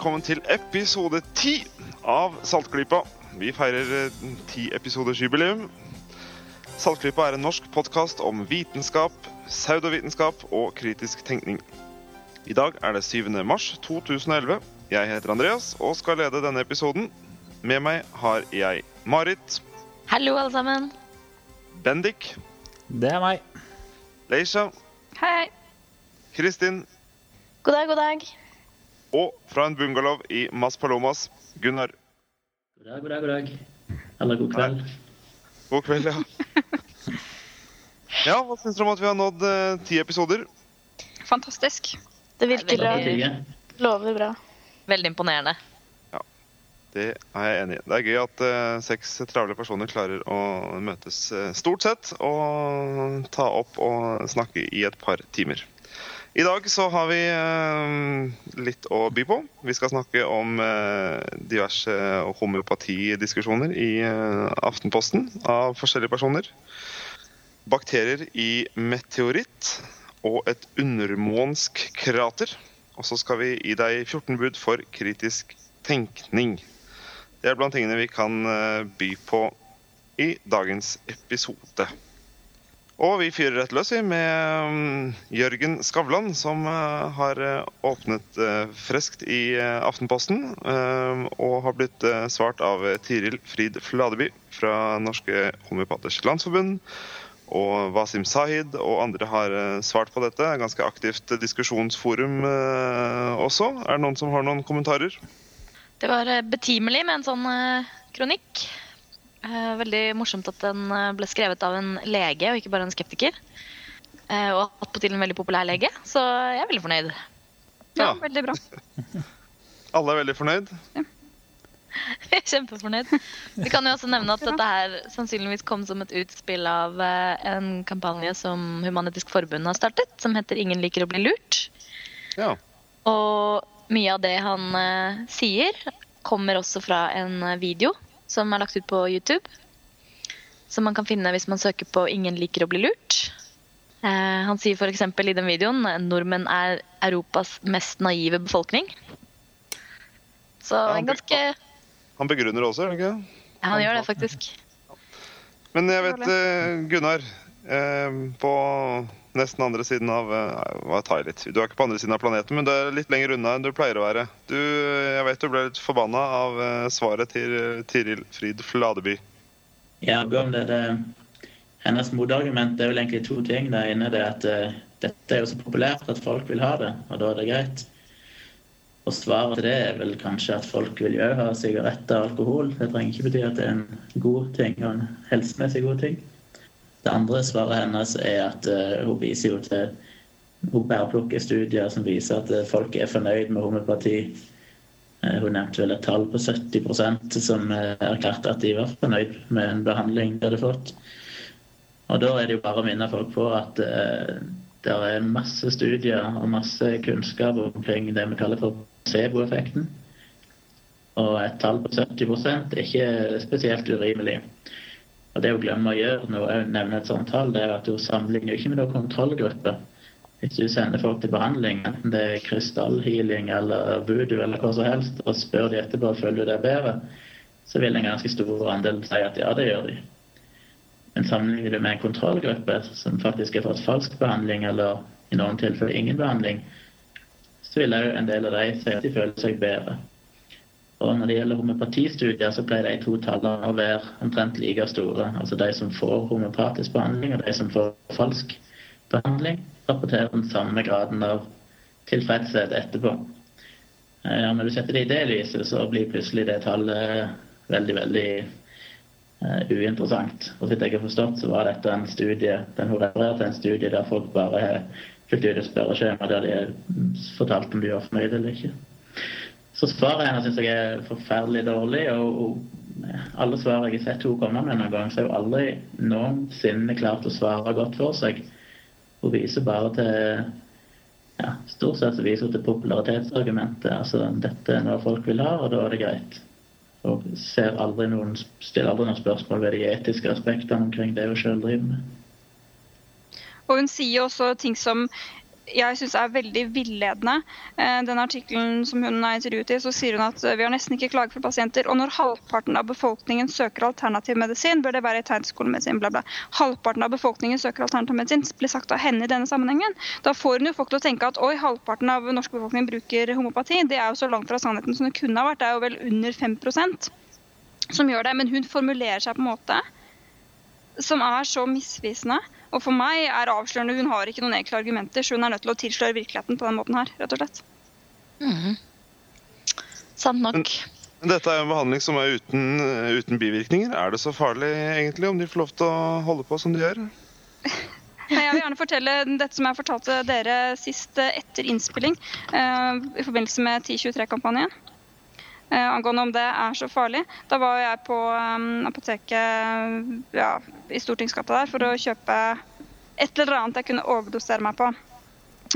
velkommen til episode ti av Saltklypa. Vi feirer eh, ti episoders jubileum. Saltklypa er en norsk podkast om vitenskap, pseudovitenskap og kritisk tenkning. I dag er det 7. mars 2011. Jeg heter Andreas og skal lede denne episoden. Med meg har jeg Marit, Hallo, alle sammen. Bendik, Det er meg. Leisha, Hei. Kristin God dag, god dag. Og fra en bungalow i Mas Palomas, Gunnar. God dag, god dag, god dag. Eller god kveld. God kveld, ja. Ja, hva syns dere om at vi har nådd eh, ti episoder? Fantastisk. Det virker bra. Lover bra. Veldig imponerende. Ja, Det er jeg enig i. Det er gøy at eh, seks travle personer klarer å møtes eh, stort sett og ta opp og snakke i et par timer. I dag så har vi eh, litt å by på. Vi skal snakke om eh, diverse homeopatidiskusjoner i eh, Aftenposten av forskjellige personer. Bakterier i meteoritt og et undermånsk krater. Og så skal vi gi deg 14 bud for kritisk tenkning. Det er blant tingene vi kan by på i dagens episode. Og vi fyrer rett løs med mm, Jørgen Skavlan, som eh, har eh, åpnet eh, friskt i Aftenposten. og har blitt svart av Tiril Frid Fladeby fra Norske Homøopaters Landsforbund. Og Wasim Sahid og andre har svart på dette. Ganske aktivt diskusjonsforum også. Er det noen som har noen kommentarer? Det var betimelig med en sånn kronikk. Eh, Veldig morsomt at den eh, ble skrevet av en lege og ikke bare en skeptiker. Eh, Og attpåtil en veldig populær lege, så jeg er veldig fornøyd. Ja. veldig bra. Alle er veldig fornøyd. Jeg er Kjempefornøyd. Vi kan jo også nevne at dette her sannsynligvis kom som et utspill av en kampanje som Human-Etisk Forbund har startet, som heter 'Ingen liker å bli lurt'. Ja. Og mye av det han eh, sier, kommer også fra en video som er lagt ut på YouTube. Som man kan finne hvis man søker på 'Ingen liker å bli lurt'. Eh, han sier f.eks. i den videoen nordmenn er Europas mest naive befolkning. Så en ganske Han begrunner det også, gjør han ikke? ja, Han gjør det faktisk. Men jeg vet, eh, Gunnar, på nesten andre siden av eh, hva tar litt? Du er ikke på andre siden av planeten, men du er litt lenger unna enn du pleier å være. Du, jeg vet du ble litt forbanna av eh, svaret til eh, Tiril Frid Fladeby. Ja, det, det, hennes motargument er vel egentlig to ting. Det ene er at uh, dette er jo så populært at folk vil ha det, og da er det greit. Og svaret til det er vel kanskje at folk vil jo ha sigaretter og alkohol. Det trenger ikke bety at det er en god ting og en helsemessig god ting. Det andre svaret hennes er at eh, hun viser jo til Hun bærplukker studier som viser at eh, folk er fornøyd med homopati. Eh, Hun nevnte vel et tall på 70% som erklærte at de var fornøyd med en behandling de hadde fått. Og da er det jo bare å minne folk på at det er masse studier og masse kunnskap omkring det vi kaller for placeboeffekten. Og et tall på 70% er ikke spesielt urimelig. Og det å glemme å gjøre når jeg nevner et sånt tall, det er at du sammenligner ikke med noen kontrollgruppe. Hvis du sender folk til behandling, enten det er krystallhealing eller voodoo eller hva som helst, og spør de etterpå føler du deg bedre, så vil en ganske stor andel si at ja, det gjør de. Men sammenligner du med en kontrollgruppe som faktisk har fått falsk behandling, eller i noen tilfeller ingen behandling, så vil òg en del av de si at de føler seg bedre. Og når det gjelder homeopatistudier, så pleier de to tallene å være omtrent like store. Altså de som får homeopatisk behandling, og de som får falsk behandling, rapporterer den samme graden av tilfredshet etterpå. Ja, Når du setter det i det lyset, så blir plutselig det tallet veldig, veldig uh, uinteressant. Og vidt jeg har forstått, så var dette en studie den til en studie der folk bare har ut et spørreskjema der de har fortalt om de var fornøyd eller ikke. Så svaret hennes syns jeg er forferdelig dårlig. Og, og alle svar jeg har sett henne komme med noen gang, så har hun aldri noensinne klart å svare godt for seg. Hun viser bare til ja, Stort sett så viser hun til popularitetsargumentet. Altså dette er noe folk vil ha, og da er det greit. Og ser aldri noen, stiller aldri noen spørsmål ved de etiske aspektene omkring det hun sjøl driver med. Og hun sier også ting som jeg syns er veldig villedende. Eh, Den artikkelen som hun er intervjuet i, så sier hun at eh, vi har nesten ikke klager for pasienter. Og når halvparten av befolkningen søker alternativ medisin, bør det være i tegnskolemedisin, bla, bla. Halvparten av befolkningen søker alternativ medisin, blir sagt av henne i denne sammenhengen. Da får hun jo folk til å tenke at oi, halvparten av norsk befolkning bruker homopati. Det er jo så langt fra sannheten som det kunne ha vært. Det er jo vel under 5% som gjør det. Men hun formulerer seg på en måte som er så misvisende. Og for meg er avslørende hun har ikke noen enkle argumenter, så hun er nødt til å tilsløre virkeligheten på den måten her, rett og slett. Mm. Sant nok. Men Dette er jo en behandling som er uten, uten bivirkninger. Er det så farlig egentlig om de får lov til å holde på som de gjør? Nei, Jeg vil gjerne fortelle dette som jeg fortalte dere sist eh, etter innspilling eh, i forbindelse med 1023-kampanjen. Eh, angående om det er så farlig. Da var jeg på eh, apoteket ja, i Stortingsgata der for å kjøpe et eller annet jeg kunne overdosere meg på.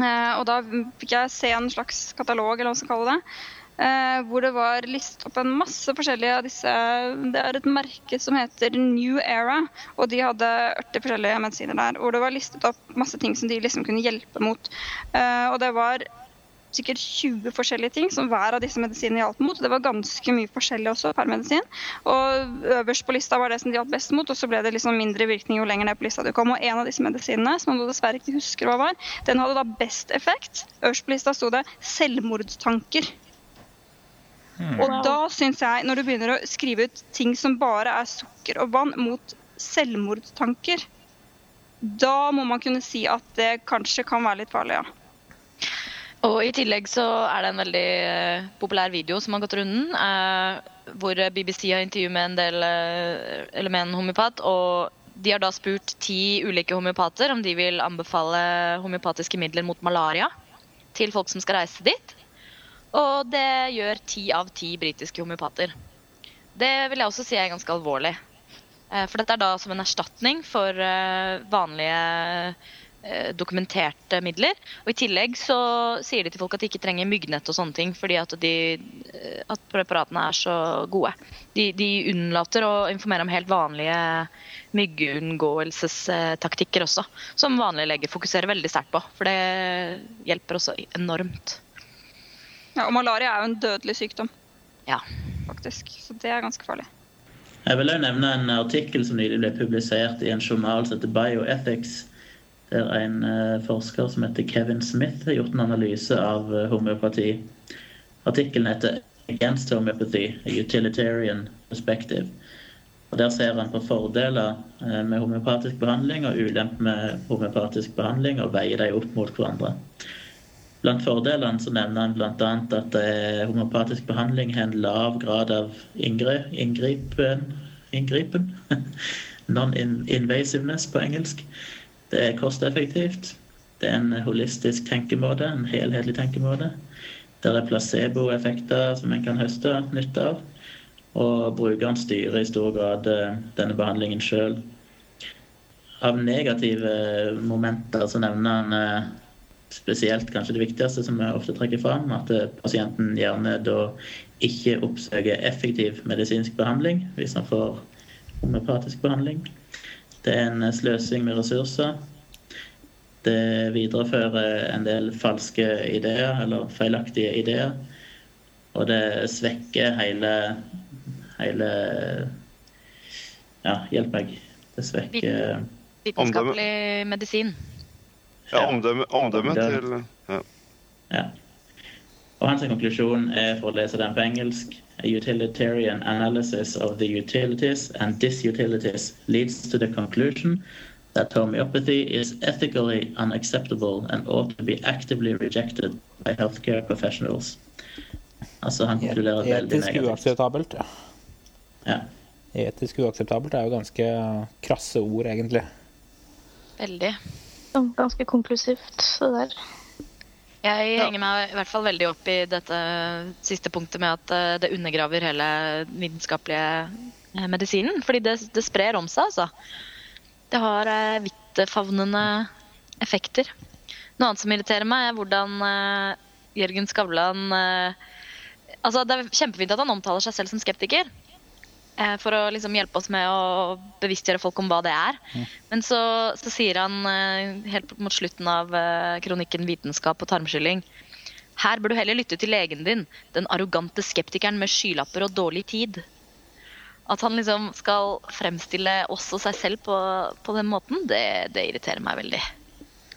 Eh, og da fikk jeg se en slags katalog, eller hva man skal kalle det. eh, hvor det var listet opp en masse forskjellige av disse Det er et merke som heter New Era, og de hadde 40 forskjellige medisiner der. Hvor det var listet opp masse ting som de liksom kunne hjelpe mot. Eh, og det var sikkert 20 forskjellige ting som hver av disse medisinene hjalp mot. Det var ganske mye forskjellig også per medisin. Og øverst på lista var det som de hjalp best mot, og så ble det liksom mindre virkning jo lenger ned på lista du kom. Og en av disse medisinene, som man dessverre ikke husker hva var, den hadde da best effekt. Øverst på lista sto det 'selvmordstanker'. Og da syns jeg, når du begynner å skrive ut ting som bare er sukker og vann mot selvmordstanker, da må man kunne si at det kanskje kan være litt farlig, ja. Og i tillegg så er det en veldig eh, populær video som har gått runden, eh, hvor BBC har intervju med en del eh, eller med en homeopat. Og de har da spurt ti ulike homeopater om de vil anbefale homeopatiske midler mot malaria til folk som skal reise dit. Og det gjør ti av ti britiske homeopater. Det vil jeg også si er ganske alvorlig. Eh, For dette er da som en erstatning for eh, vanlige dokumenterte midler. Og i tillegg så sier de til folk at de ikke trenger myggnett og sånne ting, fordi at, de, eh, at preparatene er så gode. De, de unnlater å informere om helt vanlige myggunngåelsestaktikker også, som vanlige leger fokuserer veldig sterkt på. For det hjelper også enormt. ja. Og malaria er jo en dødelig sykdom, Ja. faktisk. Så det er ganske farlig. Jeg vil også nevne en artikkel som nylig ble publisert i en journal som heter Bioethics. Der en eh, forsker som heter Kevin Smith har gjort en analyse av homeopati. Artikkelen heter 'Against Homeopathy A Utilitarian Perspective'. Og Der ser han på fordeler eh, med homeopatisk behandling og ulemper med homeopatisk behandling, og veier dem opp mot hverandre. Blant fordelene så nevner han bl.a. at eh, homeopatisk behandling har en lav grad av inngripen, inngripen. Non-invasiveness på engelsk. Det er kosteffektivt. Det er en holistisk tenkemåte, en helhetlig tenkemåte. Der er placeboeffekter som en kan høste nytte av. Og brukeren styrer i stor grad eh, denne behandlingen sjøl. Av negative momenter så nevner han eh, spesielt kanskje det viktigste som vi ofte trekker fram, at eh, pasienten gjerne da ikke oppsøker effektiv medisinsk behandling hvis han får homeopatisk behandling. Det er en sløsing med ressurser. Det viderefører en del falske ideer, eller feilaktige ideer. Og det svekker hele, hele Ja, hjelp meg. Det svekker Vitenskapelig medisin. Ja, omdømme, omdømme Omdømme. til ja. Ja. Og hans konklusjon er, for å lese den på engelsk A utilitarian analysis of the utilities and disutilities leads to the conclusion that homeopathy is ethically unacceptable and ought to be actively rejected by healthcare professionals. Altså, han konkluderer veldig negativt. Etisk uakseptabelt. ja. Ja. Etisk uakseptabelt er jo ganske krasse ord, egentlig. Veldig. Sånn Ganske konklusivt, det der. Jeg henger meg i hvert fall veldig opp i dette siste punktet med at eh, det undergraver hele vitenskapelige eh, medisinen. Fordi det, det sprer om seg, altså. Det har eh, vidtfavnende effekter. Noe annet som irriterer meg, er hvordan eh, Jørgen Skavlan eh, Altså, Det er kjempefint at han omtaler seg selv som skeptiker. eh, for å liksom hjelpe oss med å bevisstgjøre folk om hva det er. Men så, så sier han helt mot slutten av kronikken 'Vitenskap og tarmskylling' Her bør du heller lytte til legen din, den arrogante skeptikeren med skylapper og dårlig tid. At han liksom skal fremstille oss og seg selv på, på den måten, det, det irriterer meg veldig.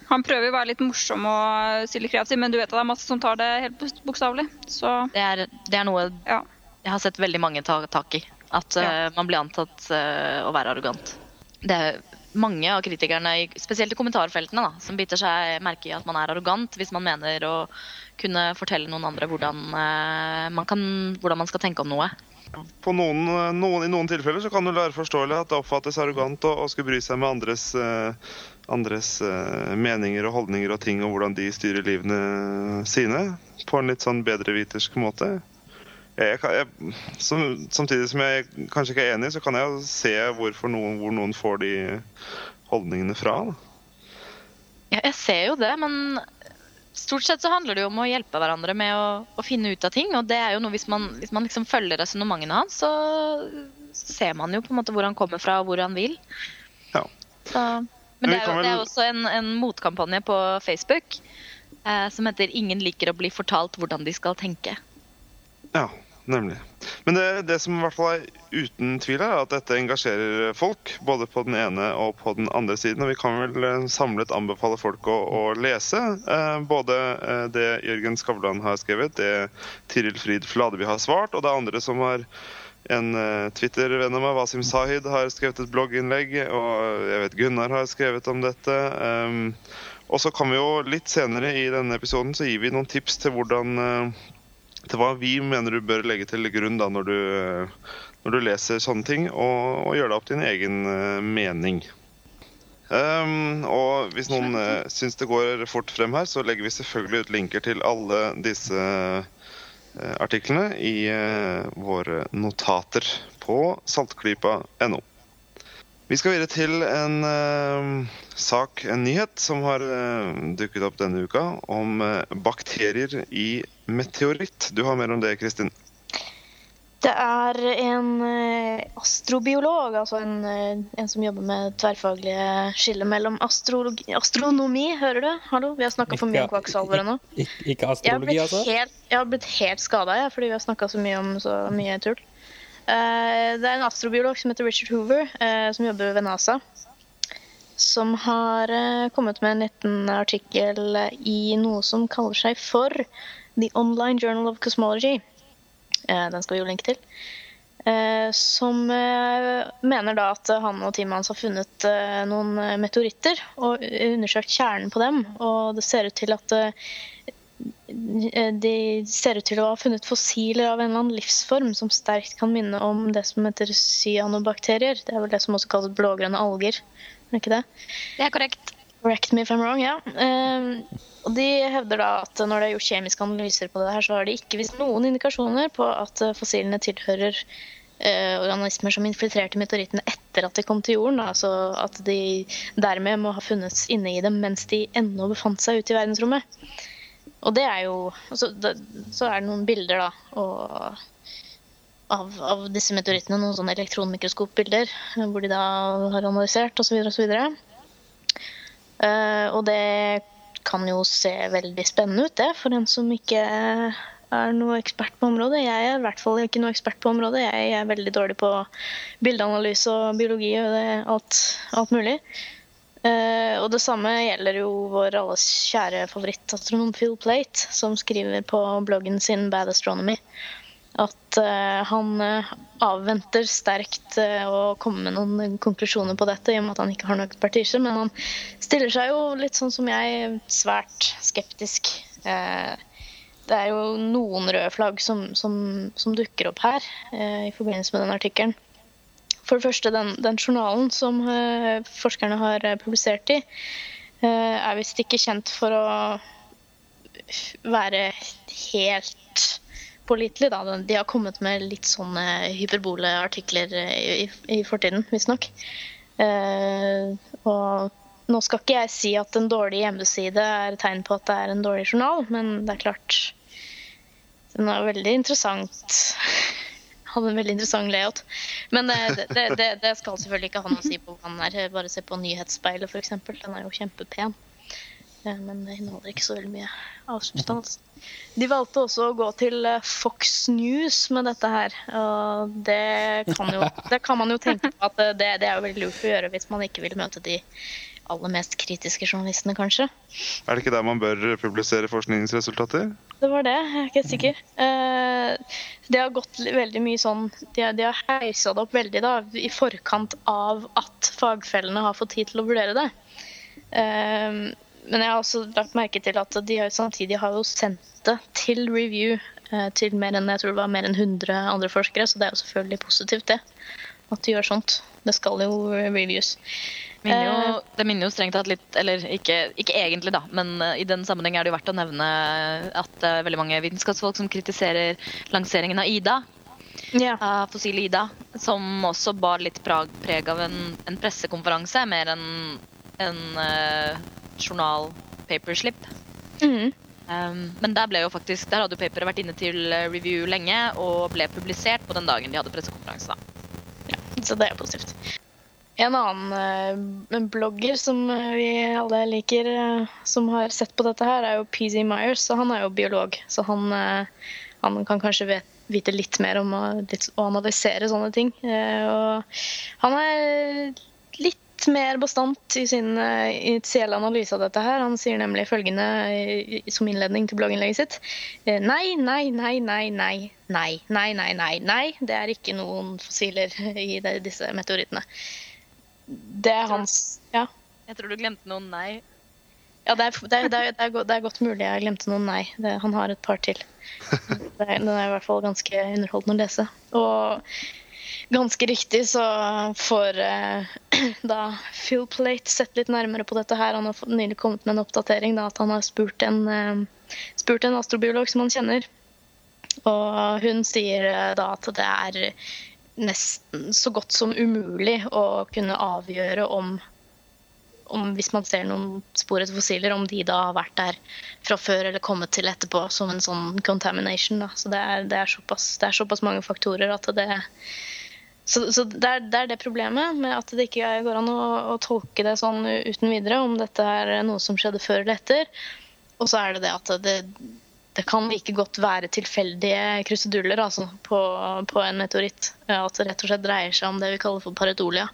Han prøver å være litt morsom og stille kreativ, men du vet at det er masse som tar det helt bok- bokstavelig. Så Det er, det er noe ja. jeg har sett veldig mange ta tak i. At eh, man blir antatt uh, å være arrogant. Det er mange av kritikerne, spesielt i kommentarfeltene, da, som biter seg merke i at man er arrogant hvis man mener å kunne fortelle noen andre hvordan, uh, man, kan, hvordan man skal tenke om noe. Noen, noen, I noen tilfeller så kan det være forståelig at det oppfattes arrogant å, å skulle bry seg med andres, eh, andres eh, meninger og holdninger og ting og hvordan de styrer livene sine på en litt sånn bedrevitersk måte. Jeg, jeg, som, samtidig som jeg kanskje ikke er enig, så kan jeg jo se noen, hvor noen får de holdningene fra. Da. Ja, jeg ser jo det, men stort sett så handler det jo om å hjelpe hverandre med å, å finne ut av ting. Og det er jo noe hvis man, hvis man liksom følger resonnementene hans, så ser man jo på en måte hvor han kommer fra og hvor han vil. Ja. Så, Men det er jo det er også en, en motkampanje på Facebook eh, som heter 'Ingen liker å bli fortalt hvordan de skal tenke'. Ja, nemlig. Men det, det som i hvert fall er uten tvil, er at dette engasjerer folk. Både på den ene og på den andre siden. Og vi kan vel eh, samlet anbefale folk å, å lese eh, både eh, det Jørgen Skavlan har skrevet, det Tiril Frid Fladeby har svart, og det andre som har en uh, Twitter-venn av meg, Wasim Sahid, har skrevet et blogginnlegg, og jeg vet Gunnar har skrevet om dette. Um, og så kan vi jo litt senere i denne episoden så gir vi noen tips til hvordan eh, til hva vi mener du bør legge til grunn da når du, når du leser sånne ting, og, og gjøre deg opp din egen eh, mening. Um, og hvis noen uh, syns det går fort frem her, så legger vi selvfølgelig ut linker til alle disse uh, artiklene i uh, våre notater på saltklypa.no. Vi skal videre til en uh, sak, en nyhet, som har dukket opp denne uka, om bakterier i meteoritt. Du har mer om det, Kristin? Det er en eh, astrobiolog, altså en, eh, en som jobber med tverrfaglige skille mellom astrologi, astronomi. Hører du? Hallo? Vi har snakka for mye om kvakksalvere nå. Ikke, ikke astrologi, altså? helt, jeg har blitt helt skada fordi vi har snakka så mye om så mye tull. Eh, det er en astrobiolog som heter Richard Hoover, eh, som jobber ved NASA. Som har kommet med en liten artikkel i noe som kaller seg for The Online Journal of Cosmology. Eh, den skal vi jo linke til. Eh, som eh, mener da at han og teamet hans har funnet noen meteoritter og undersøkt kjernen på dem. Og det ser ut til at de ser ut til å ha funnet fossiler av en eller annen livsform som sterkt kan minne om det som heter cyanobakterier. Det er vel det som også kalles blågrønne alger. Er ikke det? Det er korrekt. Correct me if I'm wrong, ja. Ehm, og de hevder da at når det er gjort kjemiske analyser på det her, så har de ikke vist noen indikasjoner på at eh, fossilene tilhører eh, organismer som infiltrerte meteorittene etter at de kom til jorden. Altså at de dermed må ha funnes inne i dem mens de ennå befant seg ute i verdensrommet. Og det er jo Så, det, Så er det noen bilder da og, av, av disse meteorittene, noen sånne elektronmikroskopbilder, eh, hvor de da har analysert osv. osv. Uh, og det kan jo se veldig spennende ut, det, for en som ikke er noe ekspert på området. Jeg er i hvert fall ikke noe ekspert på området. Jeg er veldig dårlig på bildeanalyse og biologi og det, alt, alt mulig. Uh, og det samme gjelder jo vår alles kjære favorittastronom Phil Plate, som skriver på bloggen sin Bad Astronomy at eh, han eh, avventer sterkt eh, å komme med noen konklusjoner på dette, i og med at han ikke har noe partisje. Men han stiller seg jo litt sånn som jeg, svært skeptisk. Det er jo noen røde flagg som, som, som dukker opp her i forbindelse med den artikkelen. For det første, den, den journalen som forskerne har publisert i, er visst ikke kjent for å være helt pålitelig. Da. De har kommet med litt sånne hyperbole artikler i, i, fortiden, visstnok. Uh, nå skal ikke jeg si at en dårlig hjemmeside er tegn på at det er en dårlig journal, men det er klart Den er veldig interessant hadde en veldig interessant layout. Men det, det, det, det skal selvfølgelig ikke ha noe å si på hva den er. Bare se på Nyhetsspeilet, f.eks. Den er jo kjempepen. Eh, Men det inneholder ikke så veldig mye av substans. De valgte også å gå til eh, Fox News med dette her. Og det kan, jo, det kan man jo tenke på at det, det er jo veldig lurt å gjøre hvis man ikke vil møte de aller mest kritiske journalistene, kanskje. Er det ikke der man bør publisere forskningsresultater? Det var det. Jeg er ikke helt sikker. Eh, det har gått veldig mye sånn De har, de har heisa det opp veldig da, i forkant av at fagfellene har fått tid til å vurdere det. Men jeg har også lagt merke til at de har, samtidig har jo sendt det til review eh, til mer enn jeg tror det var mer enn 100 andre forskere, så det er jo selvfølgelig positivt, det. At de gjør sånt. Det skal jo reviews. Minner jo, Eh. det minner jo strengt tatt litt Eller ikke, ikke egentlig, da, men eh, i den sammenheng er det jo verdt å nevne at det er veldig mange vitenskapsfolk som kritiserer lanseringen av Ida, Ja. av fossile Ida, som også bar litt preg av en, en pressekonferanse mer enn en uh, journal-paperslip. Mm. Um, men der ble jo faktisk, der hadde jo paperet vært inne til eh, review lenge og ble publisert på den dagen de hadde pressekonferanse. da. Så det er positivt. En annen en blogger som eh, vi alle liker, som har sett på dette her, er jo PZ Myers. Og han er jo biolog, så han, han kan kanskje vet, vite litt mer om å, litt, å analysere sånne ting. Og han er litt mer bastant i sin eh, initielle analyse av dette her. Han sier nemlig følgende eh, som innledning til blogginnlegget sitt. Eh, Nei, nei, nei, nei, nei. Nei, nei, nei, nei, nei. Det er ikke noen fossiler i disse meteorittene. Det er hans Ja, Jeg tror du glemte noen nei. ja det, er, det, er, det, er, det, er, det er godt mulig jeg glemte noen nei. Det, han har et par til. Det er, den er i hvert fall ganske underholdende å lese. Og ganske riktig så får eh, da Phil Plate sett litt nærmere på dette her. Han har nylig kommet med en oppdatering da, at han har spurt en, eh, spurt en astrobiolog som han kjenner. Og hun sier eh, da at det er nesten så godt som umulig å kunne avgjøre om om hvis man ser noen spor etter fossiler, om de da har vært der fra før eller kommet til etterpå som en sånn contamination. Da. Så det er, det, er såpass, det er såpass mange faktorer at det Så, så det, er, det er det problemet med at det ikke går an å, å tolke det sånn uten videre, om dette er noe som skjedde før eller etter. Og så er det det at det, det kan like godt være tilfeldige kruseduller altså, på, på en meteoritt. At det rett og slett dreier seg om det vi kaller for pareidolia.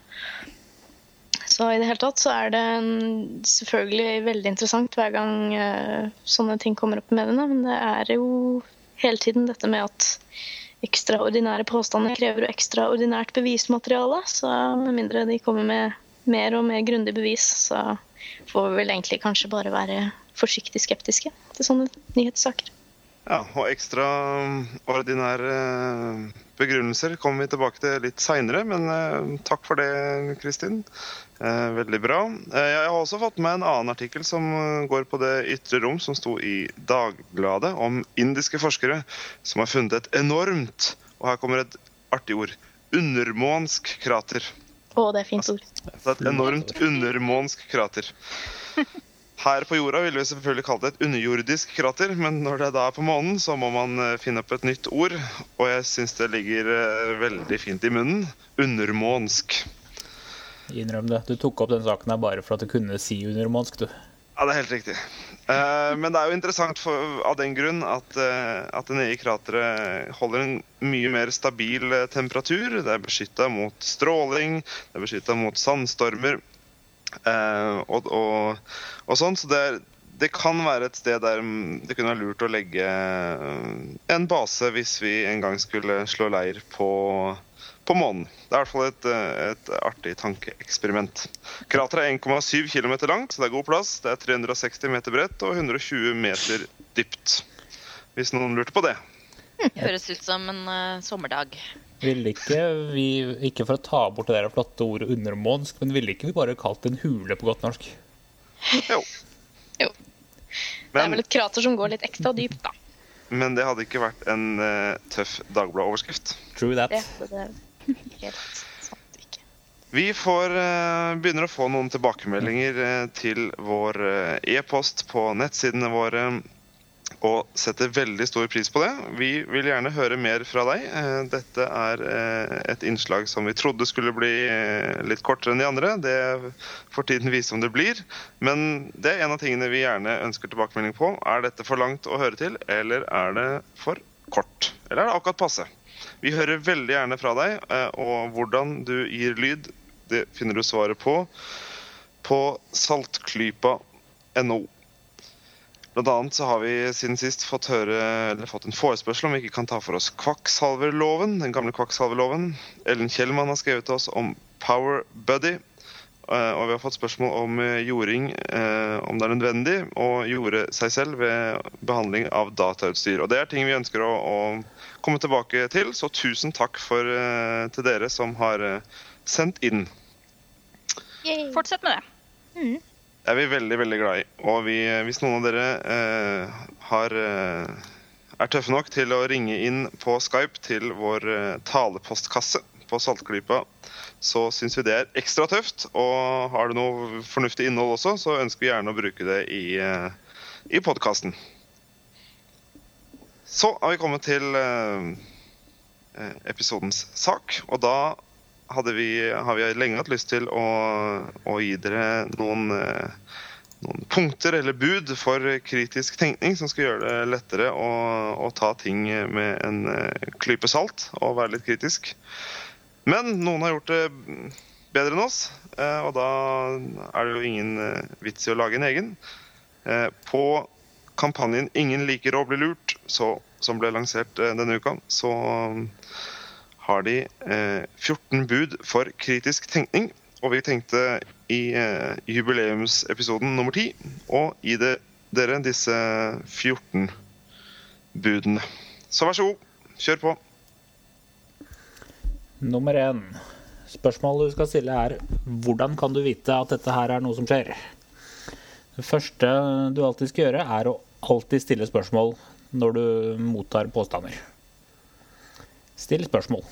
Så i det hele tatt så er det en- selvfølgelig veldig interessant hver gang uh, sånne ting kommer opp i mediene, men det er jo hele tiden dette med at ekstraordinære påstander krever jo ekstraordinært bevismateriale. Så med mindre de kommer med mer og mer grundig bevis, så får vi vel egentlig kanskje bare være forsiktig skeptiske til sånne nyhetssaker. Ja, og ekstraordinære begrunnelser kommer vi tilbake til litt seinere, men eh, takk for det, Kristin. Eh, veldig bra. Eh, jeg har også fått med en annen artikkel som eh, går på det ytre rom, som sto i Dagbladet, om indiske forskere som har funnet et enormt, og her kommer et artig ord, undermånsk krater. Å, det er fint ord. Altså, et enormt undermånsk krater. Her på jorda ville vi selvfølgelig kalt det et underjordisk krater, men når det da er på månen, så må man eh, finne opp et nytt ord. Og jeg syns det ligger eh, veldig fint i munnen. Undermånsk. Innrøm det. Du tok opp den saken her bare for at du kunne si undermånsk, du. Ja, det er helt riktig. Eh, men det er jo interessant for, av den grunn at, at det nye krateret holder en mye mer stabil temperatur. Det er beskytta mot stråling, det er beskytta mot sandstormer og, og, og sånn. Så det, er, det kan være et sted der det kunne være lurt å legge eh, en base hvis vi en gang skulle slå leir på, på månen. Det er i hvert fall et, eh, et artig tankeeksperiment. Krateret er 1,7 km langt, så det er god plass. Det er 360 meter bredt og 120 meter dypt. Hvis noen lurte på det. Høres ut som en uh, sommerdag. Ville ikke vi, ikke for å ta bort det der flotte ordet undermånsk, men ville ikke vi bare kalt det en hule på godt norsk? Jo. Jo. Det er vel et krater som går litt ekstra dypt, da. men det hadde ikke vært en uh, tøff Dagbladet-overskrift. True that. Det, det er helt sant ikke. Vi får, uh, begynner å få noen tilbakemeldinger uh, til vår e-post på nettsidene våre. Og setter veldig stor pris på det. Vi vil gjerne høre mer fra deg. Eh, dette er eh, et innslag som vi trodde skulle bli eh, litt kortere enn de andre. Det får tiden vise om det blir. Men det er en av tingene vi gjerne ønsker tilbakemelding på. Er dette for langt å høre til, eller er det for kort? Eller er det akkurat passe? Vi hører veldig gjerne fra deg, og hvordan du gir lyd, det finner du svaret på på saltklypa.no. Blant annet så har vi siden sist fått, høre, eller fått en forespørsel om vi ikke kan ta for oss kvakksalverloven, den gamle kvakksalverloven. Ellen Kjellmann har skrevet til oss om Power Buddy. Eh, og vi har fått spørsmål om eh, jording, eh, om det er nødvendig å jorde seg selv ved behandling av datautstyr. Og Det er ting vi ønsker å, å komme tilbake til, så tusen takk for, til dere som har sendt inn. Fortsett med det. Mm er vi veldig veldig glad i. Og vi, hvis noen av dere eh, har, eh, er tøffe nok til å ringe inn på Skype til vår eh, talepostkasse på Saltklypa, så syns vi det er ekstra tøft. Og har du noe fornuftig innhold også, så ønsker vi gjerne å bruke det i, eh, i podkasten. Så har vi kommet til eh, eh, episodens sak, og da vi, har vi lenge hatt lyst til å, å gi dere noen, eh, noen, punkter eller bud for kritisk tenkning som skal gjøre det lettere å, å ta ting med en eh, klype salt og være litt kritisk. Men noen har gjort det bedre enn oss, eh, og da er det jo ingen vits i å lage en egen. På kampanjen 'Ingen liker å bli lurt', så, som ble lansert denne uka, så har de eh, 14 bud for kritisk tenkning. Og vi tenkte i eh, jubileumsepisoden nummer 10 å gi dere disse 14 budene. Så vær så god, kjør på. Nummer én. Spørsmålet du skal stille, er hvordan kan du vite at dette her er noe som skjer? Det første du alltid skal gjøre, er å alltid stille spørsmål når du mottar påstander. Still spørsmål.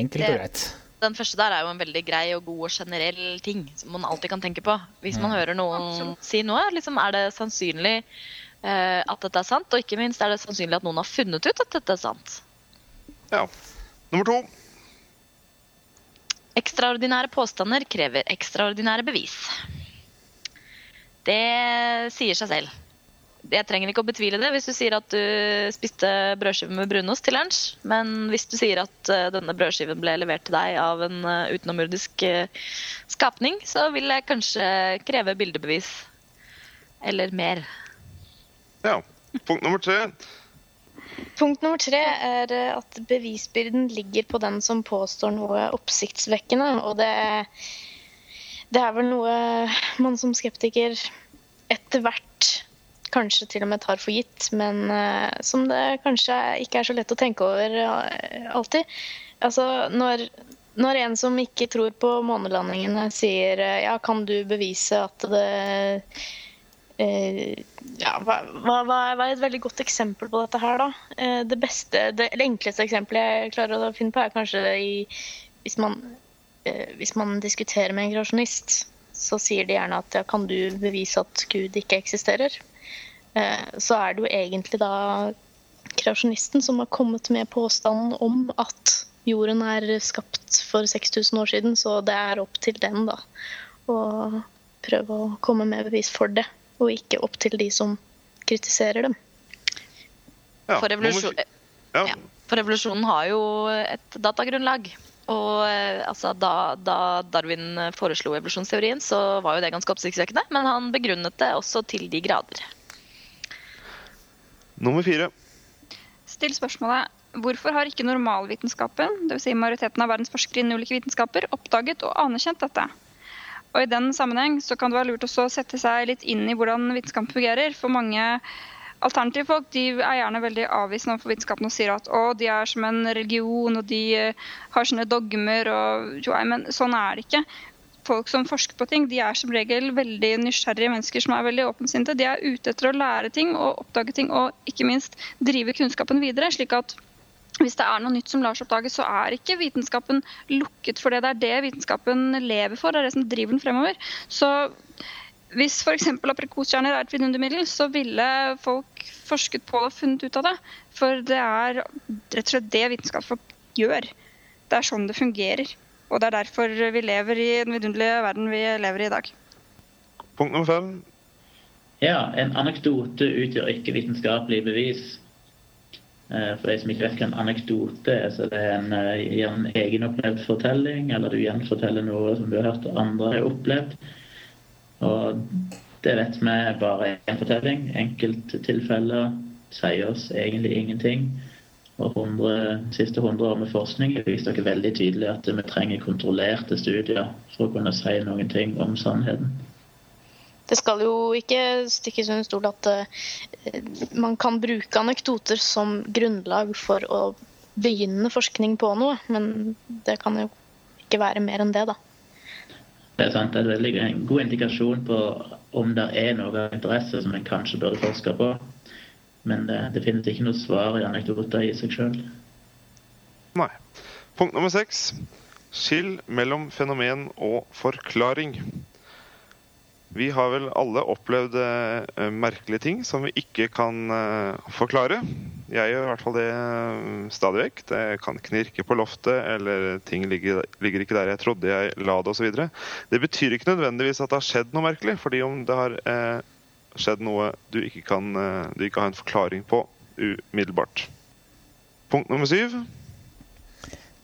Enkelt og greit. Den første der er jo en veldig grei og god og generell ting som man alltid kan tenke på. Hvis man mm. hører noen si noe, liksom, er det sannsynlig uh, at dette er sant? Og ikke minst er det sannsynlig at noen har funnet ut at dette er sant. Ja. Nummer to. Ekstraordinære påstander krever ekstraordinære bevis. Det sier seg selv jeg trenger ikke å betvile det hvis du sier at du spiste brødskive med brunost til lunsj. Men hvis du sier at uh, denne brødskiven ble levert til deg av en uh, utenomjordisk uh, skapning, så vil jeg kanskje kreve bildebevis. Eller mer. Ja. Punkt nummer tre. Punkt nummer tre er at bevisbyrden ligger på den som påstår noe oppsiktsvekkende. Og det, det er vel noe man som skeptiker etter hvert kanskje til og med tar for gitt, men uh, som det kanskje ikke er så lett å tenke over uh, alltid. Altså, når, når, en som ikke tror på månelandingene, sier uh, ja, kan du bevise at det ja, hva, hva, er et veldig godt eksempel på dette her, da? det beste, det, det enkleste eksempelet jeg klarer å finne på, er kanskje i, hvis, man, hvis man diskuterer med en kreasjonist så sier de gjerne at ja, kan du bevise at Gud ikke eksisterer? Eh, så er det jo egentlig da kreasjonisten som har kommet med påstanden om at jorden er skapt for 6000 år siden, så det er opp til den da å prøve å komme med bevis for det, og ikke opp til de som kritiserer dem. Ja, for, revolusjon, ja. Ja, for, revolusjonen har jo et datagrunnlag. Og eh, altså, da, da, Darwin foreslo evolusjonsteorien, så var jo det ganske oppsiktsvekkende. Men han begrunnet det også til de grader. Nummer fire. Still spørsmålet hvorfor har ikke normalvitenskapen, dvs. Si majoriteten av verdens forskere innen ulike vitenskaper, oppdaget og anerkjent dette? Og I den sammenheng så kan det være lurt å sette seg litt inn i hvordan vitenskapen fungerer. For mange alternative folk de er gjerne veldig avvisende overfor vitenskapen og sier at å, de er som en religion og de eh, har sine dogmer. og jo, Men sånn er det ikke folk som forsker på ting, de er som regel veldig nysgjerrige mennesker som er veldig åpensinte. De er ute etter å lære ting og oppdage ting, og ikke minst drive kunnskapen videre. slik at hvis det er noe nytt som lar seg oppdage, så er ikke vitenskapen lukket for det. Det er det vitenskapen lever for, det er det som driver den fremover. Så hvis f.eks. aprikoskjerner er et vidundermiddel, så ville folk forsket på det og funnet ut av det. For det er rett og slett det vitenskapsfolk gjør. Det er sånn det fungerer. Og det er derfor vi lever i den vidunderlige verden vi lever i i dag. Punkt nummer fem. Ja, en anekdote utgjør ikke vitenskapelig bevis. Eh, For de som ikke vet hva en anekdote er, så det er en, eh, en egenopplevd fortelling, eller du gjenforteller noe som du har hørt andre har opplevd. Og det vet vi er bare én fortelling. Enkelttilfeller sier oss egentlig ingenting. Og 100, siste 100 år med forskning har vist dere veldig tydelig at vi trenger kontrollerte studier for å kunne si noen ting om sannheten. Det skal jo ikke stikkes under stol at eh, man kan bruke anekdoter som grunnlag for å begynne forskning på noe, men det kan jo ikke være mer enn det, da. Det er sant, det er en veldig god indikasjon på om det er noe av interesse som en kanskje burde forske på. Men det, det finnes ikke noe svar i anekdoter i seg sjøl. Nei. Punkt nummer seks. Skill mellom fenomen og forklaring. Vi har vel alle opplevd eh, merkelige ting som vi ikke kan eh, forklare. Jeg gjør i hvert fall det eh, stadig vekk. Det kan knirke på loftet, eller ting ligger, ligger ikke der jeg trodde jeg la det, osv. Det betyr ikke nødvendigvis at det har skjedd noe merkelig, fordi om det har eh, skjedd noe du ikke, kan, eh, du ikke har en forklaring på umiddelbart. Punkt nummer syv.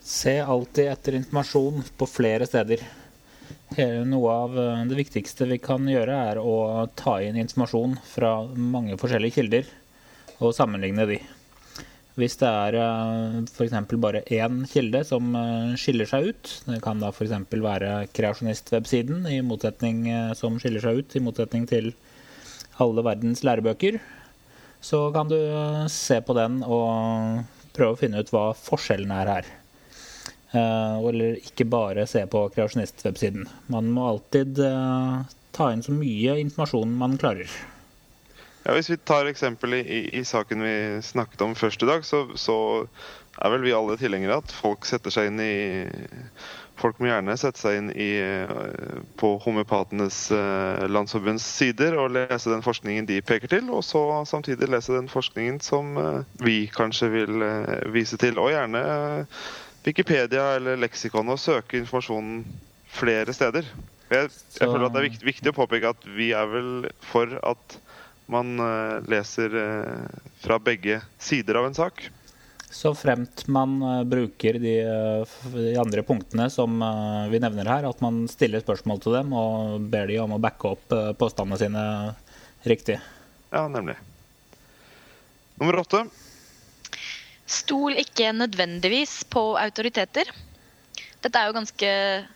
Se alltid etter informasjon på flere steder. Noe av eh, det viktigste vi kan gjøre, er å ta inn informasjon fra mange forskjellige kilder og sammenligne de. Hvis det er f.eks. bare én kilde som eh, skiller seg ut, det kan da f.eks. være kreasjonistwebsiden eh, som skiller seg ut, i motsetning til alle verdens lærebøker, så kan du eh, se på den og prøve å finne ut hva forskjellen er her. Eh, Eller ikke bare se på kreasjonistwebsiden. Man må alltid eh, ta inn så mye informasjon man klarer. Ja, hvis vi tar eksempel i, i, i saken vi snakket om først i dag, så, så er vel vi alle tilhengere at folk setter seg inn i Folk må gjerne sette seg inn i, eh, på homeopatenes eh, landsforbunds sider og lese den forskningen de peker til, og så samtidig lese den forskningen som eh, vi kanskje vil vise til. Og gjerne Wikipedia eller leksikon og søke informasjonen flere steder. Jeg, jeg føler at det er viktig, viktig å påpeke at vi er vel for at man leser fra begge sider av en sak. Så fremt man eh, bruker de, eh, de andre punktene som eh, vi nevner her, at man stiller spørsmål til dem og ber de om å backe opp påstandene sine riktig. Ja, nemlig. Nummer åtte. Stol ikke nødvendigvis på autoriteter. Dette er jo ganske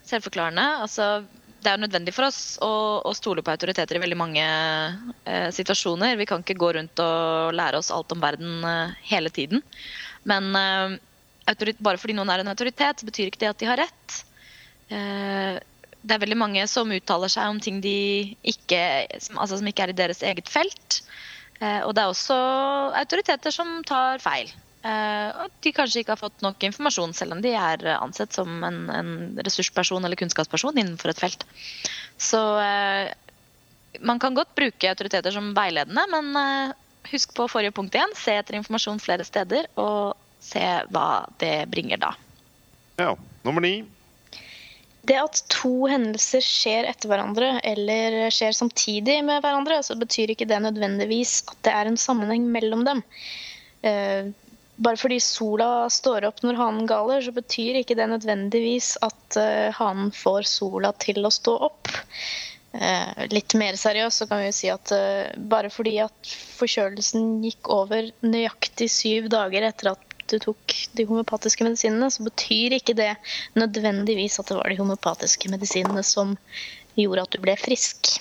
selvforklarende. Altså, det er jo nødvendig for oss å, å stole på autoriteter i veldig mange eh, situasjoner. Vi kan ikke gå rundt og lære oss alt om verden eh, hele tiden. Men uh, bare fordi noen er en autoritet, betyr ikke det at de har rett. Uh, det er veldig mange som uttaler seg om ting ikke, som, altså som ikke er i deres eget felt. Uh, og det er også autoriteter som tar feil. Og de kanskje ikke har fått nok informasjon, selv om de er ansett som en, en ressursperson eller kunnskapsperson innenfor et felt. Så man kan godt bruke autoriteter som veiledende, men husk på forrige punkt igjen. Se etter informasjon flere steder, og se hva det bringer da. Ja. Nummer ni. Det at to hendelser skjer etter hverandre eller skjer samtidig med hverandre, så betyr ikke det nødvendigvis at det er en sammenheng mellom dem. Eh, bare fordi sola står opp når hanen galer, så betyr ikke det nødvendigvis at eh, hanen får sola til å stå opp. Eh, litt mer seriøst så kan vi jo si at eh, bare fordi at forkjølelsen gikk over nøyaktig syv dager etter at du tok de homopatiske medisinene, så betyr ikke det nødvendigvis at det var de homopatiske medisinene som gjorde at du ble frisk.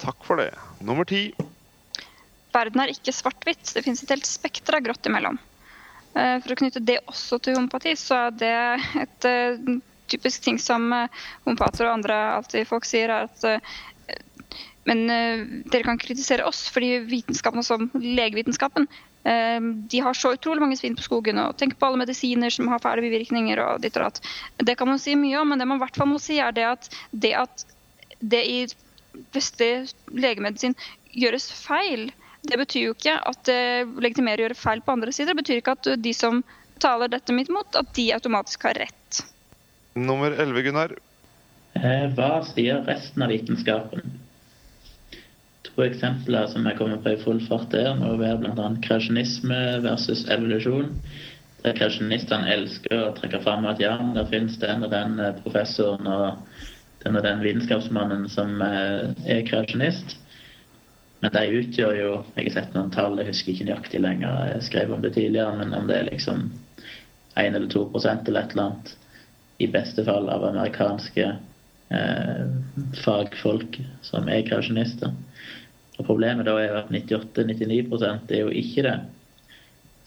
Takk for det. Nummer ti. Verden er ikke svart-hvitt. Det finnes et helt spekter av grått imellom. Eh, For å knytte det også til homopati, så er det et typisk ting som eh, homopater og andre alltid folk sier, er at eh, men eh, dere kan kritisere oss, fordi vitenskapen, som legevitenskapen, de har så utrolig mange svin på skogen. og Tenk på alle medisiner som har fæle bivirkninger. og ditt og datt. Det kan man si mye om, men det man i hvert fall må si, er det at det, at det i vestlig legemedisin gjøres feil, det betyr jo ikke at det legitimerer å gjøre feil på andre sider. Det betyr ikke at de som taler dette mitt mot, at de automatisk har rett. Nummer 11, Gunnar. Eh, Hva sier resten av vitenskapen? To eksempler som jeg kommer på i full fart der, må være bl.a. kreasjonisme versus evolusjon. Der kreasjonistene elsker å trekke fram at ja, der finnes den og den eh, professoren og den og den vitenskapsmannen som eh, er kreasjonist. Men de utgjør jo Jeg har sett noen tall, jeg husker ikke nøyaktig lenger. Jeg skrev om det tidligere, men om det er liksom 1 eller 2% eller et eller annet i beste fall av amerikanske eh, fagfolk som er kreasjonister. Og Problemet da er at 98-99 er jo ikke det.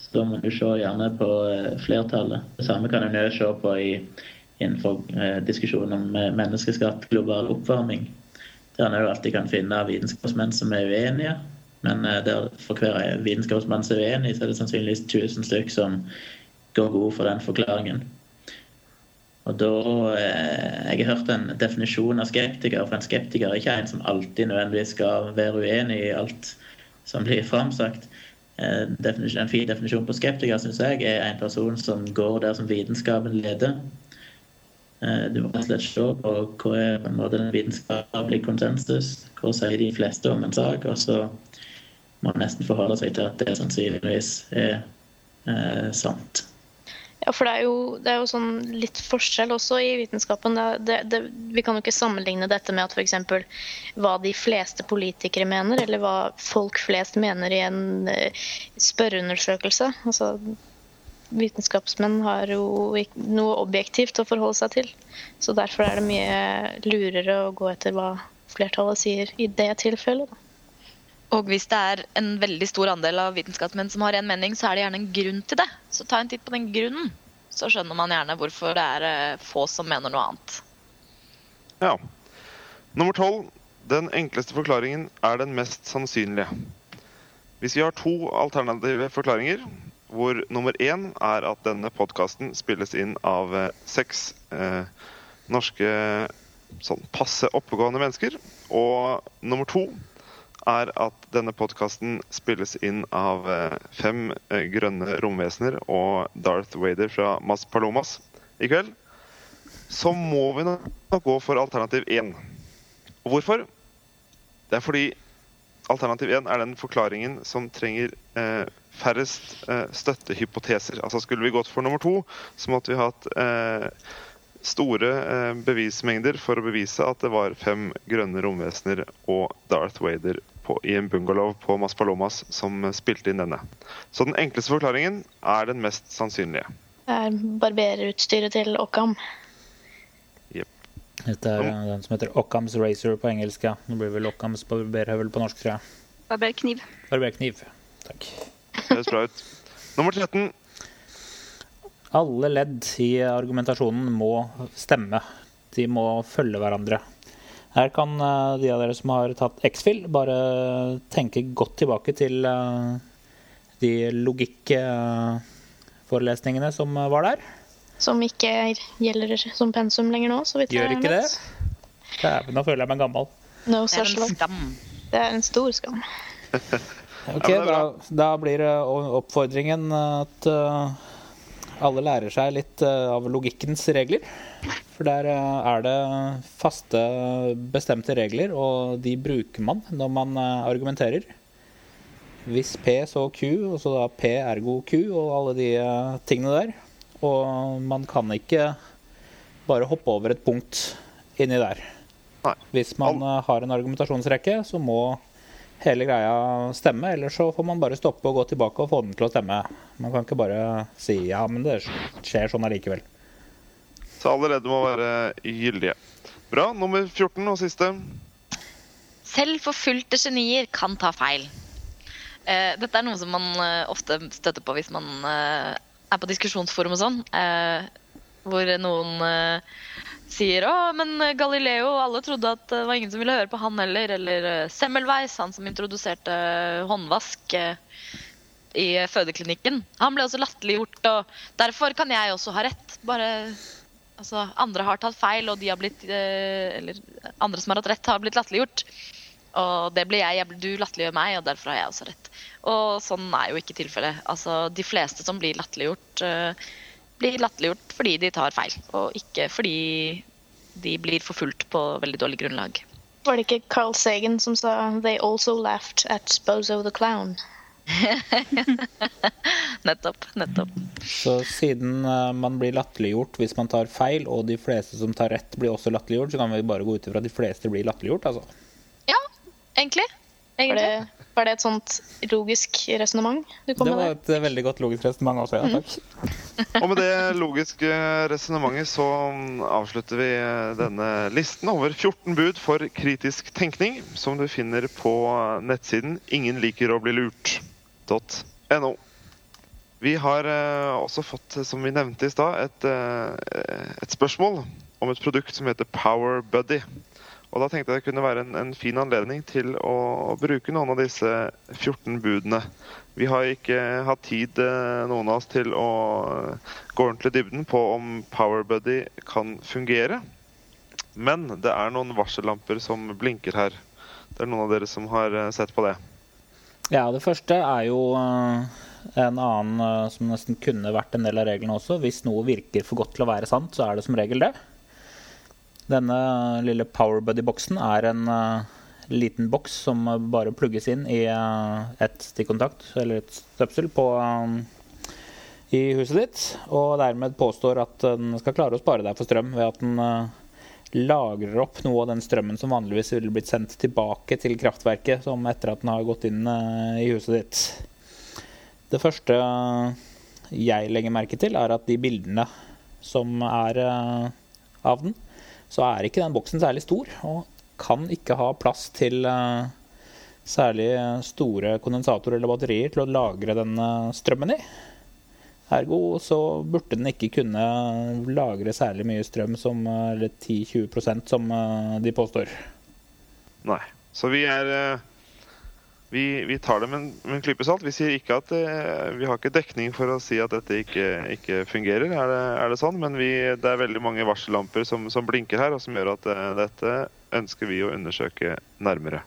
Så da må du se gjerne på eh, flertallet. Det samme kan en jo se på i, innenfor eh, diskusjonen om menneskeskatt, menneskeskapt global oppvarming. Der en jo alltid kan finne vitenskapsmenn som er uenige. Men eh, der for hver vitenskapsmann som er uenig, så er det sannsynligvis 1000 stykk som går god for den forklaringen. Og da, eh, Jeg har hørt en definisjon av skeptiker, for en skeptiker er ikke en som alltid nødvendigvis skal være uenig i alt som blir framsagt. Eh, En fin definisjon på skeptiker synes jeg er en person som går der som vitenskapen leder. Eh, Du må rett og slett se på hva er på en måte den vitenskapelige konsensus. Hva sier de fleste om en sak? Og så må man nesten forholde seg til at det sannsynligvis er eh, sant. Ja, for det er, jo, det er jo sånn litt forskjell også i vitenskapen. Det, det, vi kan jo ikke sammenligne dette med at f.eks. hva de fleste politikere mener, eller hva folk flest mener i en eh, spørreundersøkelse. Altså, vitenskapsmenn har jo noe objektivt å forholde seg til. Så derfor er det mye lurere å gå etter hva flertallet sier i det tilfellet. Da. Og hvis det er en veldig stor andel av vitenskapsmenn som har en mening, så er det gjerne en grunn til det. Så ta en titt på den grunnen. Så skjønner man gjerne hvorfor det er eh, få som mener noe annet. Ja. Nummer tolv. Den enkleste forklaringen er den mest sannsynlige. Hvis vi har to alternative forklaringer, hvor nummer én er at denne podkasten spilles inn av eh, seks eh, norske sånn passe oppegående mennesker, og nummer to er at denne podkasten spilles inn av eh, fem eh, grønne romvesener og Darth Vader fra Mas Palomas i kveld, så må vi nok gå for alternativ én. Hvorfor? Det er fordi alternativ én er den forklaringen som trenger eh, færrest eh, støttehypoteser. Altså Skulle vi gått for nummer to, så måtte vi hatt eh, store eh, bevismengder for å bevise at det var fem grønne romvesener og Darth Vader på, i en bungalow på Maspalomas som spilte inn denne. Så den enkleste forklaringen er den mest sannsynlige. Det er barberutstyret til Occam. Dette er den som heter Occams Razor på engelsk. ja. Det blir vel Occams barberhøvel på norsk, tror jeg. Barberkniv. Barberkniv. Takk. Høres bra ut. Nummer 13. Alle ledd i argumentasjonen må stemme. De må følge hverandre. Her kan eh, de av dere som har tatt X-Fill, bare tenke godt tilbake til eh, de logikkforelesningene som var der. Som ikke gjelder som pensum lenger nå, så vidt Gjør jeg ikke det? Dæven, nå føler jeg meg gammel. No Det er en skam. Det er en stor skam. Ok, da, da blir oppfordringen at eh, alle lærer seg litt eh, av logikkens regler. For der eh, er det faste, bestemte regler, og de bruker man når man eh, argumenterer. Hvis P så Q, og så da P ergo Q og alle de eh, tingene der. Og man kan ikke bare hoppe over et punkt inni der. Nei. Hvis man har en argumentasjonsrekke, så må hele greia stemme, ellers så får man bare stoppe og gå tilbake og få den til å stemme. Man kan ikke bare si ja, men det skjer sånn allikevel. Så allerede må være gyldige. Bra. Nummer 14 og siste. Selv forfulgte genier kan ta feil. Uh, dette er noe som man uh, ofte støtter på hvis man uh, er på diskusjonsforum og sånn. Hvor noen sier å, men Galileo, alle trodde at det var ingen som ville høre på han heller. Eller Semmelweis, han som introduserte håndvask i fødeklinikken. Han ble også latterliggjort, og derfor kan jeg også ha rett. Bare Altså, andre har tatt feil, og de har blitt eh, Eller andre som har hatt rett, har blitt latterliggjort. Og det blir jeg, jeg du latterliggjør meg, og derfor har jeg også rett. Og sånn er jo ikke tilfellet. Altså, de fleste som blir latterliggjort, eh, blir latterliggjort fordi de tar feil, og ikke fordi de blir forfulgt på veldig dårlig grunnlag. Var det ikke Carl Sagan som sa 'They also laughed at Bozo the Clown'? nettopp. Nettopp. Så siden eh, man blir latterliggjort hvis man tar feil, og de fleste som tar rett, blir også latterliggjort, så kan vi bare gå ut ifra at de fleste blir latterliggjort, altså. Ja, egentlig. Egentlig. det, var det et sånt logisk resonnement du kom Det med var et eh, veldig godt logisk resonnement også, ja takk. Og med det logiske resonnementet så mm, avslutter vi eh, denne listen over 14 bud for kritisk tenkning, som du finner på nettsiden ingenliker-å-bli-lurt.no. Vi har eh, også fått, som vi nevnte i stad, et, eh, et spørsmål om et produkt som heter Power Buddy. Og da tenkte jeg det kunne være en, en fin anledning til å bruke noen av disse 14 budene. Vi har ikke hatt tid, eh, noen av oss, til å eh, gå ordentlig dybden på om PowerBuddy kan fungere. Men det er noen varsellamper som blinker her. Det er noen av dere som har eh, sett på det. Ja, det første er jo en annen som nesten kunne vært en del av reglene også. Hvis noe virker for godt til å være sant, så er det som regel det. Denne lille PowerBuddy-boksen er en eh, liten boks som bare plugges inn i eh, et stikkontakt eller et støpsel på, eh, i huset ditt, og dermed påstår at den skal klare å spare deg for strøm ved at den lagrer opp noe av den strømmen som vanligvis ville blitt sendt tilbake til kraftverket som etter at den har gått inn i huset ditt. Det første jeg legger merke til, er at de bildene som er av den, så er ikke den boksen særlig stor, og kan ikke ha plass til eh, særlig store kondensatorer eller batterier til å lagre den eh, strømmen i. Ergo så burde den ikke kunne lagre særlig mye strøm, som, eh, eller 10-20 som eh, de påstår. Nei. Så vi er eh, vi, vi tar det med en, med en klype salt. Vi sier ikke at eh, Vi har ikke dekning for å si at dette ikke, ikke fungerer, er det, er det sånn? Men vi, det er veldig mange varsellamper som, som blinker her, og som gjør at eh, dette ønsker vi å undersøke nærmere.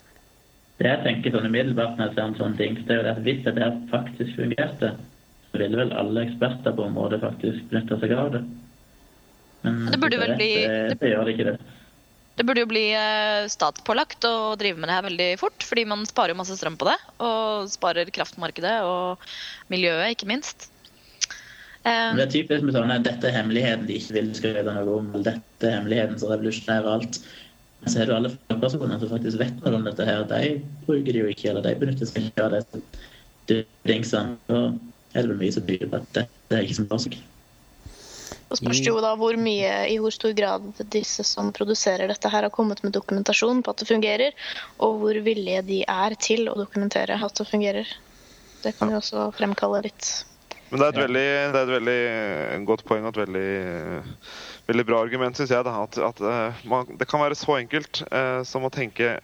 Det jeg tenker sånn umiddelbart når jeg ser en sånn ting, det er jo at hvis dette faktisk fungerte, så ville vel alle eksperter på området faktisk benytte seg av det. Men Det burde vel bli- det, det gjør det ikke det. Det burde jo bli eh, statspålagt å drive med det her veldig fort, fordi man sparer masse strøm på det. Og sparer kraftmarkedet og miljøet, ikke minst. Men Eh, det er typisk med sånne dette er hemmeligheten de ikke vil skal vite noe om, dette er hemmeligheten som revolusjonerer alt. Men så er det alle fagpersonene som faktisk vet noe om dette her, de bruker det jo ikke, eller de benytter seg ikke av det Så Og er det vel mye som tyder på at dette er ikke som lar seg. Og spørs det jo da hvor mye, i hvor stor grad disse som produserer dette her har kommet med dokumentasjon på at det fungerer, og hvor villige de er til å dokumentere at det fungerer. Det kan jo også fremkalle litt Men det er et veldig, det er et veldig godt poeng og et veldig, veldig bra argument, syns jeg. Da, at, at eh, man, det kan være så enkelt eh, som å tenke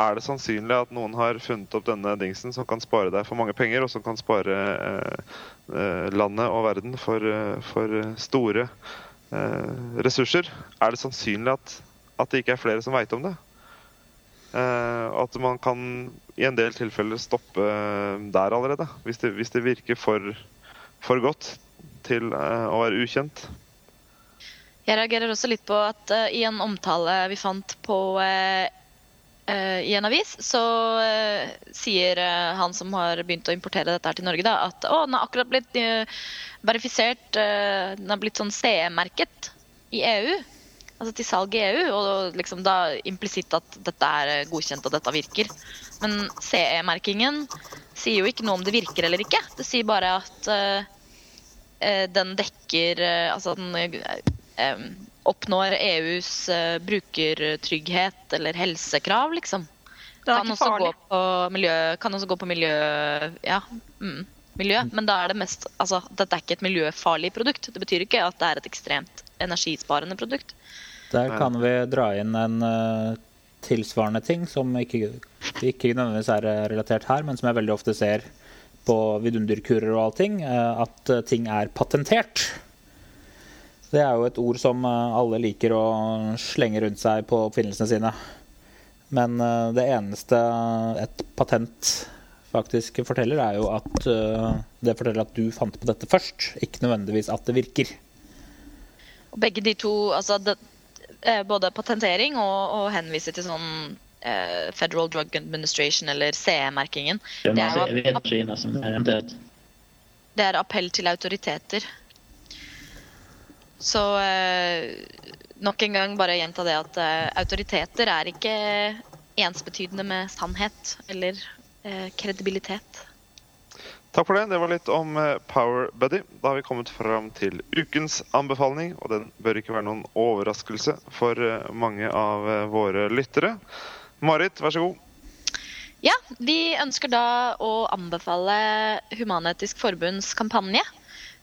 er det sannsynlig at noen har funnet opp denne dingsen som kan spare deg for mange penger, og som kan spare eh, eh, landet og verden for, eh, for store eh, ressurser? Er det sannsynlig at, at det ikke er flere som veit om det? Eh, at man kan i en del tilfeller stoppe der allerede, hvis det, hvis det virker for, for godt til eh, å være ukjent. Jeg reagerer også litt på at uh, i en omtale vi fant på eh, eh, i en avis, så uh, sier uh, han som har begynt å importere dette her til Norge, da, at å, den har akkurat blitt uh, verifisert eh, Den har blitt sånn CE-merket i EU. Altså til salg i EU, og liksom da implisitt at dette er eh, godkjent og dette virker. Men CE-merkingen sier jo ikke noe om det virker eller ikke. Det sier bare at eh, eh, den dekker eh, Altså den eh, em, oppnår EUs eh, brukertrygghet eller helsekrav, liksom. Det Kan også, gå på miljø, kan også gå på miljø Ja, mm, miljø. Men da er det mest Altså, dette er ikke et miljøfarlig produkt. Det betyr ikke at det er et ekstremt energisparende produkt. Der kan vi dra inn en uh, tilsvarende ting som ikke, ikke nødvendigvis er eh, relatert her, men som jeg veldig ofte ser på vidunderkurer og allting, uh, at ting er patentert. Det er jo et ord som eh, alle liker å slenge rundt seg på oppfinnelsene sine. Men eh, det eneste et patent faktisk forteller, er jo at eh, det forteller at du fant på dette først, ikke nødvendigvis at det virker. Begge de to, altså det, både patentering og, og henvise til sånn eh, Federal Drug Administration eller CE-merkingen, Det det er appell til autoriteter. Så eh, nok en gang bare gjenta det at eh, autoriteter er ikke ensbetydende med sannhet eller eh, kredibilitet. Takk for det. Det var litt om Power Buddy. Da har vi kommet fram til ukens anbefaling, og den bør ikke være noen overraskelse for mange av våre lyttere. Marit, vær så god. Ja, vi ønsker da å anbefale Human-Etisk Forbunds kampanje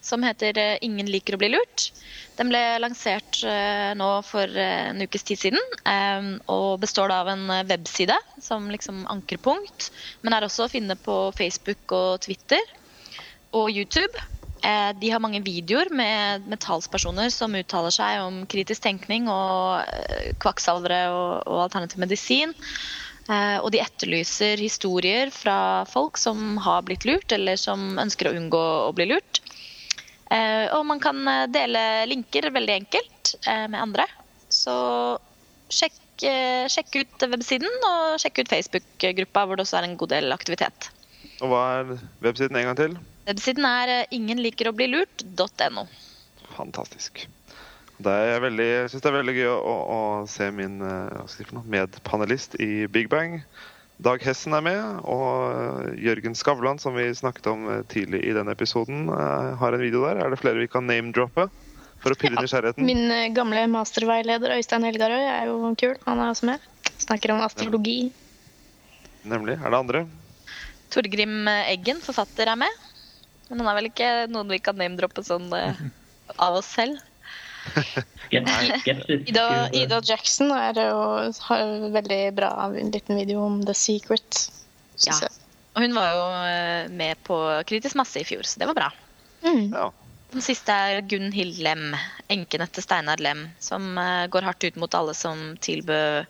som heter eh, 'Ingen liker å bli lurt'. Den ble lansert eh, nå for eh, en ukes tid siden. eh, Og består av en webside som liksom ankerpunkt, men er også å finne på Facebook og Twitter og YouTube. De har mange videoer med, med talspersoner som uttaler seg om kritisk tenkning og kvakksalvere og, og alternativ medisin. Og de etterlyser historier fra folk som har blitt lurt, eller som ønsker å unngå å bli lurt. Eh, og man kan eh, dele linker veldig enkelt eh, med andre. Så sjekk, sjekk ut websiden, og sjekk ut Facebook-gruppa, hvor det også er en god del aktivitet. Og hva er websiden en gang til? Websiden er ingenlikeråblilurt.no ingenlikeroblilurt.no. Fantastisk. Det er veldig, jeg synes det er veldig gøy å, å se min medpanelist i Big Bang. Dag Hessen er med, og eh, Jørgen Skavlan, som vi snakket om eh, tidlig i denne episoden, eh, har en video der. Er det flere vi kan name-droppe for å pille nysgjerrigheten? Min gamle masterveileder Øystein Helgarøy er jo kul. Han er også med. Snakker om astrologi. Nemlig. Er det andre? Torgrim Eggen, forfatter, er med. Men han er vel ikke noen vi kan name-droppe sånn av oss selv. Skeptisk- Ida, Ida Jackson er jo, har en veldig bra en liten video om The Secret. Ja. Og hun var jo eh, med på Kritisk masse i fjor, så det var bra. Mm. Ja. Den siste er Gunhild Lem, enken etter Steinar Lem, som eh, går hardt ut mot alle som tilbød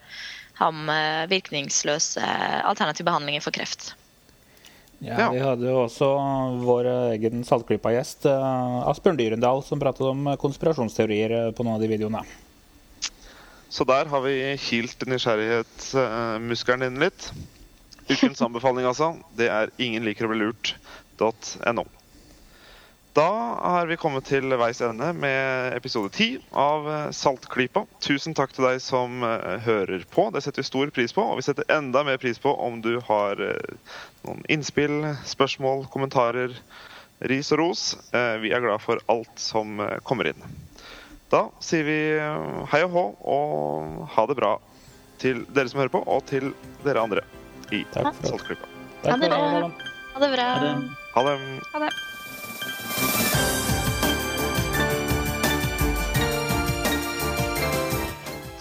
ham eh, virkningsløse alternative behandlinger for kreft. Ja. Vi hadde jo også vår egen Saltklypa-gjest, eh, Asbjørn Dyrendal, som pratet om konspirasjonsteorier eh, på noen av de videoene. Så der har vi kilt nysgjerrighetsmuskelen din litt. Ukens anbefaling, altså, det er 'ingen liker å bli lurt.no'. Da har vi kommet til veis ende med episode 10 av eh, Saltklypa. Tusen takk til deg som eh, hører på. Det setter vi stor pris på. Og vi setter enda mer pris på om du har eh, noen innspill, spørsmål, kommentarer, ris og ros. Eh, Vi er glad for alt som kommer inn. Da sier vi hei og hå og ha det bra til dere som hører på, og til dere andre i Saltklypa. Ha det bra. Ha det bra. Ha det.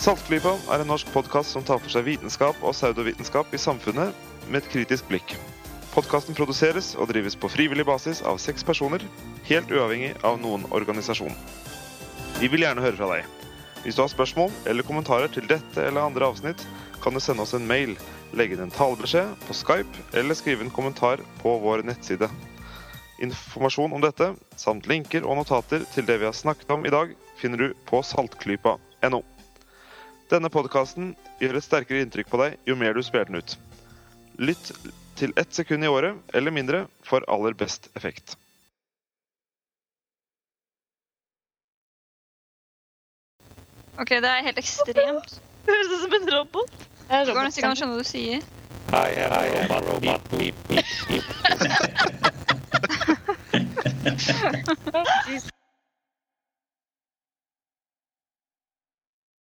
Saltklypa er en norsk podkast som tar for seg vitenskap og pseudovitenskap i samfunnet med et kritisk blikk. Podkasten produseres og drives på frivillig basis av seks personer, helt uavhengig av noen organisasjon. Vi vil gjerne høre fra deg. Hvis du har spørsmål eller kommentarer til dette eller andre avsnitt, kan du sende oss en mail, legge inn en talebeskjed på Skype eller skrive en kommentar på vår nettside. Informasjon om dette, samt linker og notater til det vi har snakket om i dag, finner du på saltklypa.no. Denne podkasten gjør et sterkere inntrykk på deg jo mer du spiller den ut. Lytt til ett sekund i året eller mindre for aller best effekt. OK, det er helt ekstremt. Det Høres ut som en robot. Er går nesten ikke an å skjønne hva du sier. Hei, hei, robot, beep, beep, beep, beep. Jeez.